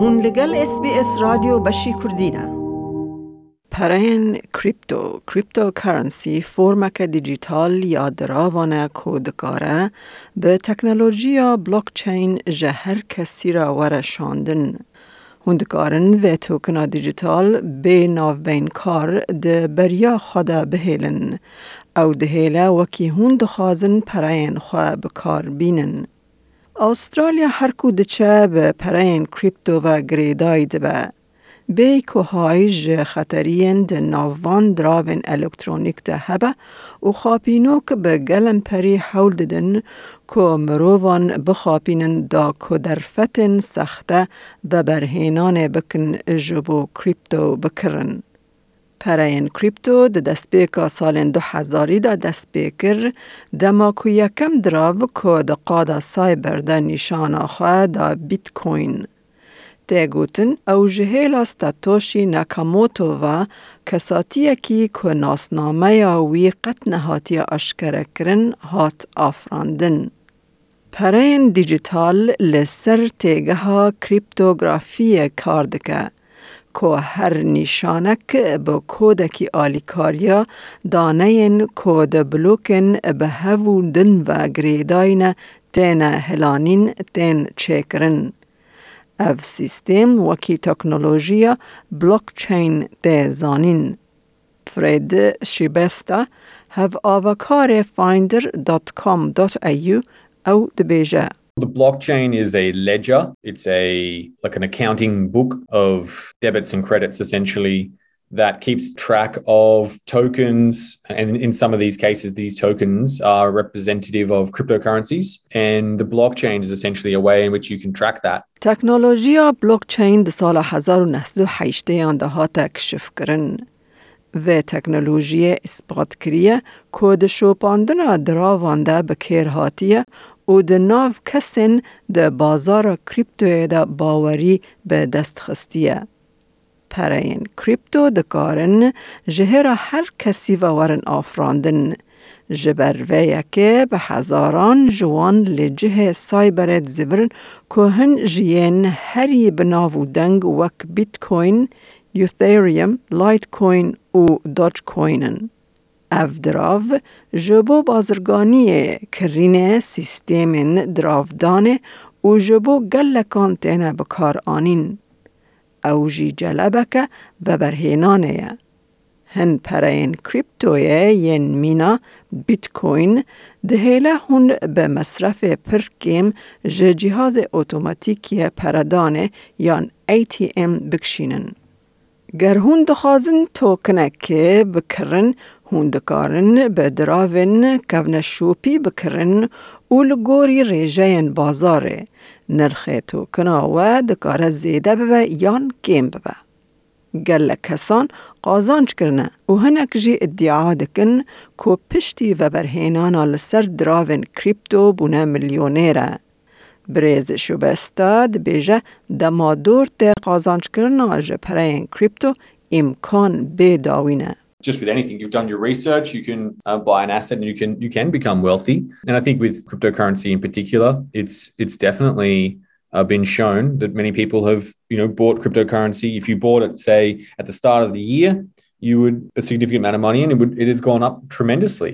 هون لگل اس بی اس رادیو بشی کردینه پرین کریپتو کریپتو کرنسی فرمک دیجیتال یا دراوانه کودکاره به تکنولوژیا بلوکچین جهر کسی را ورشاندن. هندکارن و توکنا دیجیتال به ناو بین کار ده بریا خدا بهیلن او دهیله وکی هند خازن پرین خواه بکار بینن. استرالیا هر کو دچه به پرین کریپتو و گریدای دبه. بی که های خطرین ده ناوان دراوین الکترونیک ده هبه و خاپینو که به گلم پری حول ددن که مرووان بخاپینن دا که در فتن سخته و برهینان جبو کریپتو د دست بیکا سال دو هزاری دا دست بیکر دما که یکم دراو که دا قادا سایبر دا نشان آخواه دا بیت کوین. تگوتن او جهیلا ستاتوشی ناکاموتو و کساتیه کی که ناسنامه یا وی قط نهاتی اشکره کرن هات آفراندن. پرین دیجیتال لسر تیگه ها کریپتوگرافی کاردکه که هر نشانک به کودکی آلیکاریا دانه کود بلوکن به هفو دن و گریداین تین هلانین تین چکرن. اف سیستم وکی تکنولوژیا بلوکچین ده زانین. فرید شیبستا have avocarefinder.com.au او دبیجه. The blockchain is a ledger. It's a like an accounting book of debits and credits essentially that keeps track of tokens. And in some of these cases, these tokens are representative of cryptocurrencies. And the blockchain is essentially a way in which you can track that. تکنولوژیا بلوکچین در سال 1908 آن هات کشف کرن و تکنولوژی اثبات کریه کود شوپاندن دراوانده بکیر هاتیه و د ناو کسین د بازار کریپتو د باوری به دست خستیه. پرین کریپتو دکارن جهر هر کسی و ورن آفراندن. جبر که به هزاران جوان لجه سایبرت زورن که هن جین هری بناو دنگ وک بیت کوین، یوثیریم، لایت کوین و دوج کوینن. اف دراو جبو بازرگانی کرین سیستم دراودانه و جبو گلکان تینه بکار آنین. او جی جلبکه و برهینانه هن پرین کریپتویه ین مینا بیت کوین دهیله هون به مصرف پرکیم جه جهاز اتوماتیکی پردانه یان ATM بکشینن. گر هون دخوازن توکنه که بکرن هون دکارن به دراون کون شوپی بکرن و لگوری ریجه بازاره نرخ توکنا و دکاره زیده ببه یان گیم ببه. گل کسان قازانچ کرنه و هنک جی ادعا دکن که پشتی و برهینانا لسر دراون کریپتو بونه میلیونیره. بریز شبستاد بیجه دما دور ته قازانچ کرنا جه پرین کریپتو امکان به داوینه. just with anything you've done your research you can uh, buy an asset and you can you can become wealthy and i think with cryptocurrency in particular it's it's definitely uh, been shown that many people have you know bought cryptocurrency if you bought it say at the start of the year you would a significant amount of money and it would it has gone up tremendously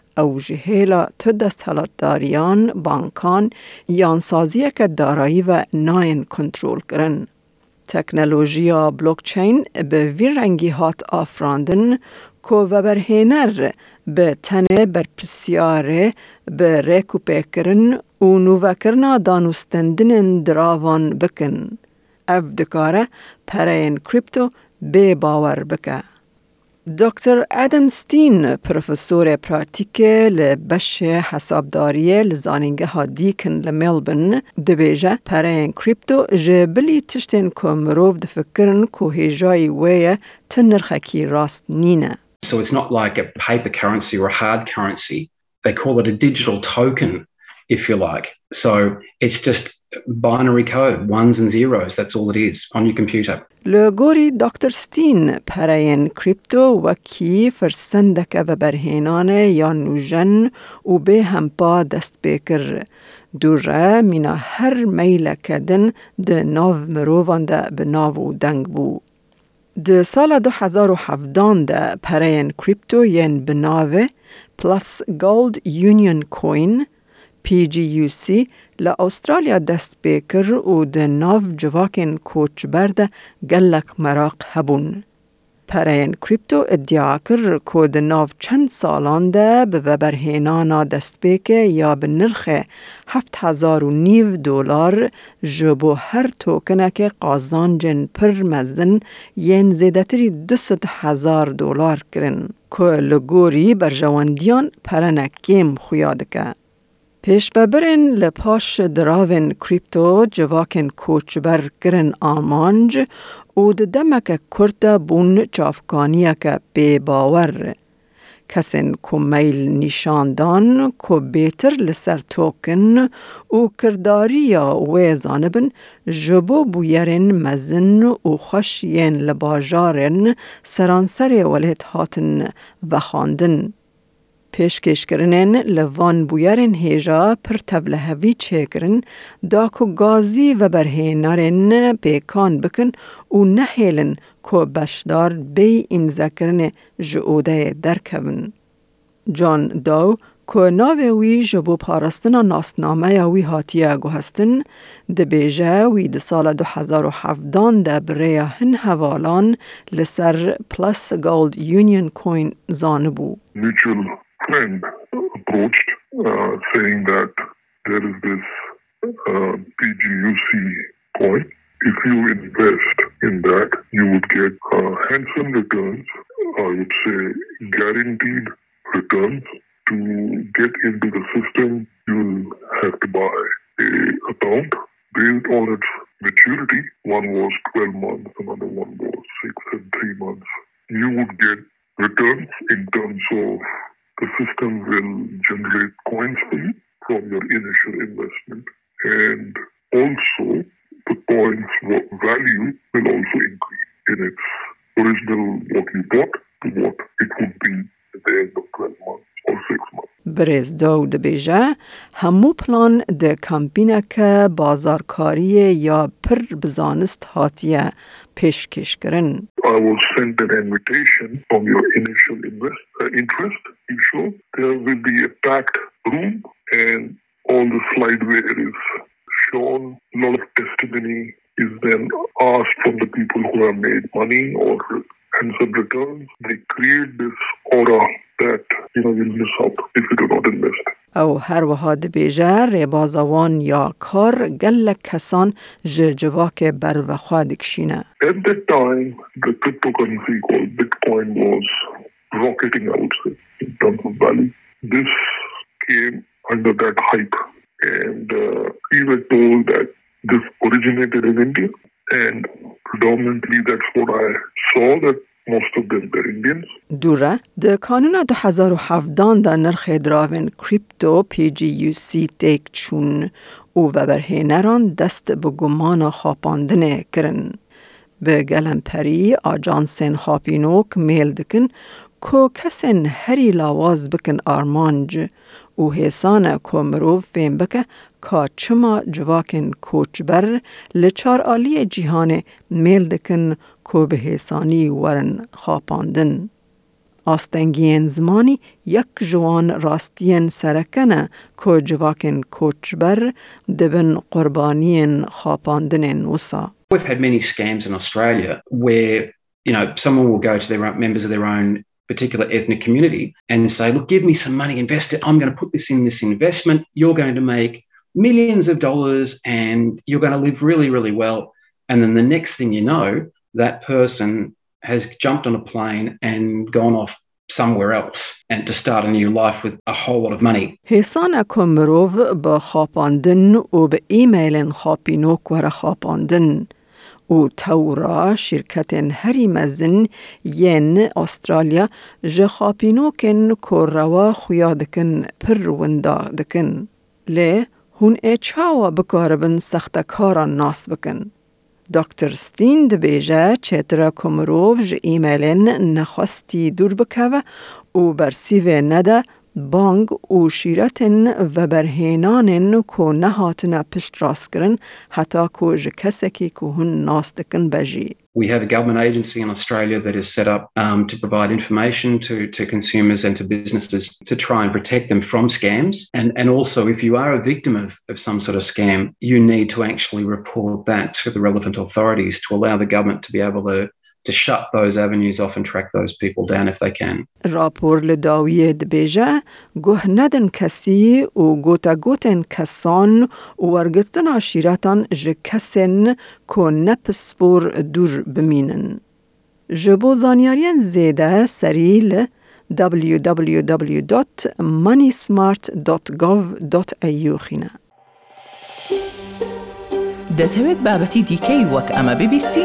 او جهیلا تو دست داریان بانکان یان سازیه که دارایی و ناین کنترول کرن. تکنولوژیا بلوکچین به وی رنگی هات آفراندن که و برهینر به تنه بر پسیاره به ریکو پیکرن و نووکرنا دانوستندن دراوان بکن. اف دکاره پرین کریپتو به باور بکه. دکتر ادم ستین پروفسور پراتیک لبش حسابداری لزانینگه ها دیکن لملبن دبیجه پرین کریپتو جبلی تشتین که مروف دفکرن که هجای ویه تنرخکی راست نینه. So it's not like a paper currency or a hard currency. They call it a digital token, if you like. So it's just binary code, ones and zeros. That's all it is on your computer. لگوری دکتر ستین پرین کریپتو و کی فرسندک و برهینان یا نوژن و به هم پا دست بکر دوره مینا هر میل کدن ده ناو مروان ده به ناو و دنگ بو. ده سال 2017 ده پرین کریپتو ین بناوه پلس گولد یونیون کوین PGUC لأستراليا دست بيكر و ده ناف جواكن کوچ برده گلک مراق هبون. پرین کریپتو ادعا کر که ده ناف چند سالان ده به وبرهینانا دست بیکه یا به نرخ هفت هزار و نیو دولار جبو هر توکنه که قازانجن پر مزن ین زیدتری دوست هزار دولار کرن که لگوری بر جواندیان پرنه کم خویادکه. پیش ببرن لپاش دراون کریپتو جواکن کوچبر کرن آمانج و دمک کرد بون چافکانیه که بی باور. کسین کو میل نشاندان کو بیتر لسر توکن و کرداری و زانبن جبو بویرن مزن و خوشین لباجارن سرانسر ولید هاتن و خاندن. پیشکشکرنن لوان بویرن هیجا پر تولهوی چکرن دا کو گازی و برهینارن پیکان بکن و نهیلن کو بشدار بی امزکرن جعوده درکبن. جان داو که ناوی وی جبو پارستنا ناسنامه وی هاتیه گو هستن ده بیجه وی ده سال 2017 ده بریا هن حوالان لسر پلس گولد یونیون کوین زانبو. Mutual friend approached uh, saying that there is this uh, PGUC coin. If you invest in that, you would get uh, handsome returns. I would say guaranteed returns. To get into the system, you will have to buy a account based on its maturity. One was 12 months, another one was six and three months. You would get returns in terms of system months. برز دو دبیجه همو پلان ده کمپینه که بازارکاری یا پر بزانست هاتیه پیشکش کرن. I was sent an invitation from your initial uh, interest. You show there will be a packed room and all the slideware is shown. A lot of testimony is then asked from the people who have made money or handsome returns. They create this aura that you know you'll miss out if you do not invest. او هر وها دبیجه ریبازوان یا کار گل کسان جواک بر و خادکشینه. At that time, the cryptocurrency called Bitcoin was rocketing, I would say, in terms of value. This came under that hype. And uh, we were told that this originated in India. And predominantly, that's what I saw that دوره د کانون 2017 دا نرخ دراون کریپتو پی جی یو سی تیک چون. او و برهینران دست به گمان خاپاندنه کرن. به گلم پری آجانسین خاپینوک میل دکن کو کسن هری لاواز بکن آرمانج. او حسان مروف فیم بکه کا چما جواکن کوچبر لچار آلی جیهان میل دکن. کو به حسانی ورن خاپاندن. آستنگین زمانی یک جوان راستین سرکنه که جواکن کوچبر دبن قربانین خاپاندن وسا. We've had many scams in Australia where, you know, someone will go to their own, members of their own particular ethnic community and say, look, give me some money, invest it. I'm going to put this in this investment. You're going to make millions of dollars and you're going to live really, really well. And then the next thing you know, that person has jumped on a plane and gone off somewhere else and to start a new life with a whole lot of money. حسان کمروف با خاپاندن و به ایمیل خاپینوک ور خاپاندن و تورا شرکت هری مزن ین استرالیا جه خاپینوکن کوروا خویادکن پر وندا دکن. لی هون ای چاوا بکاربن سخت کارا ناس بکن. دکتر ستین دبیجه چترا کمروف جه ایمیلین نخواستی دور بکوه و برسیوه نده بانگ و شیرتن و برهینانن کو نهاتن پشت راست کرن حتی کو جه کسکی که هن ناستکن بجی. We have a government agency in Australia that is set up um, to provide information to, to consumers and to businesses to try and protect them from scams. And, and also, if you are a victim of, of some sort of scam, you need to actually report that to the relevant authorities to allow the government to be able to to shut those avenues off and track those people down if they can. راپور لداویه دبیجه گوه ندن کسی و گوتا گوتن کسان و ورگتن عشیرتان جه کسن که نپسپور دور بمینن. جبو زانیارین زیده سریل www.moneysmart.gov.au خینه. دەتەوێت بابەتی دیکەی وەک ئەمە ببیستی؟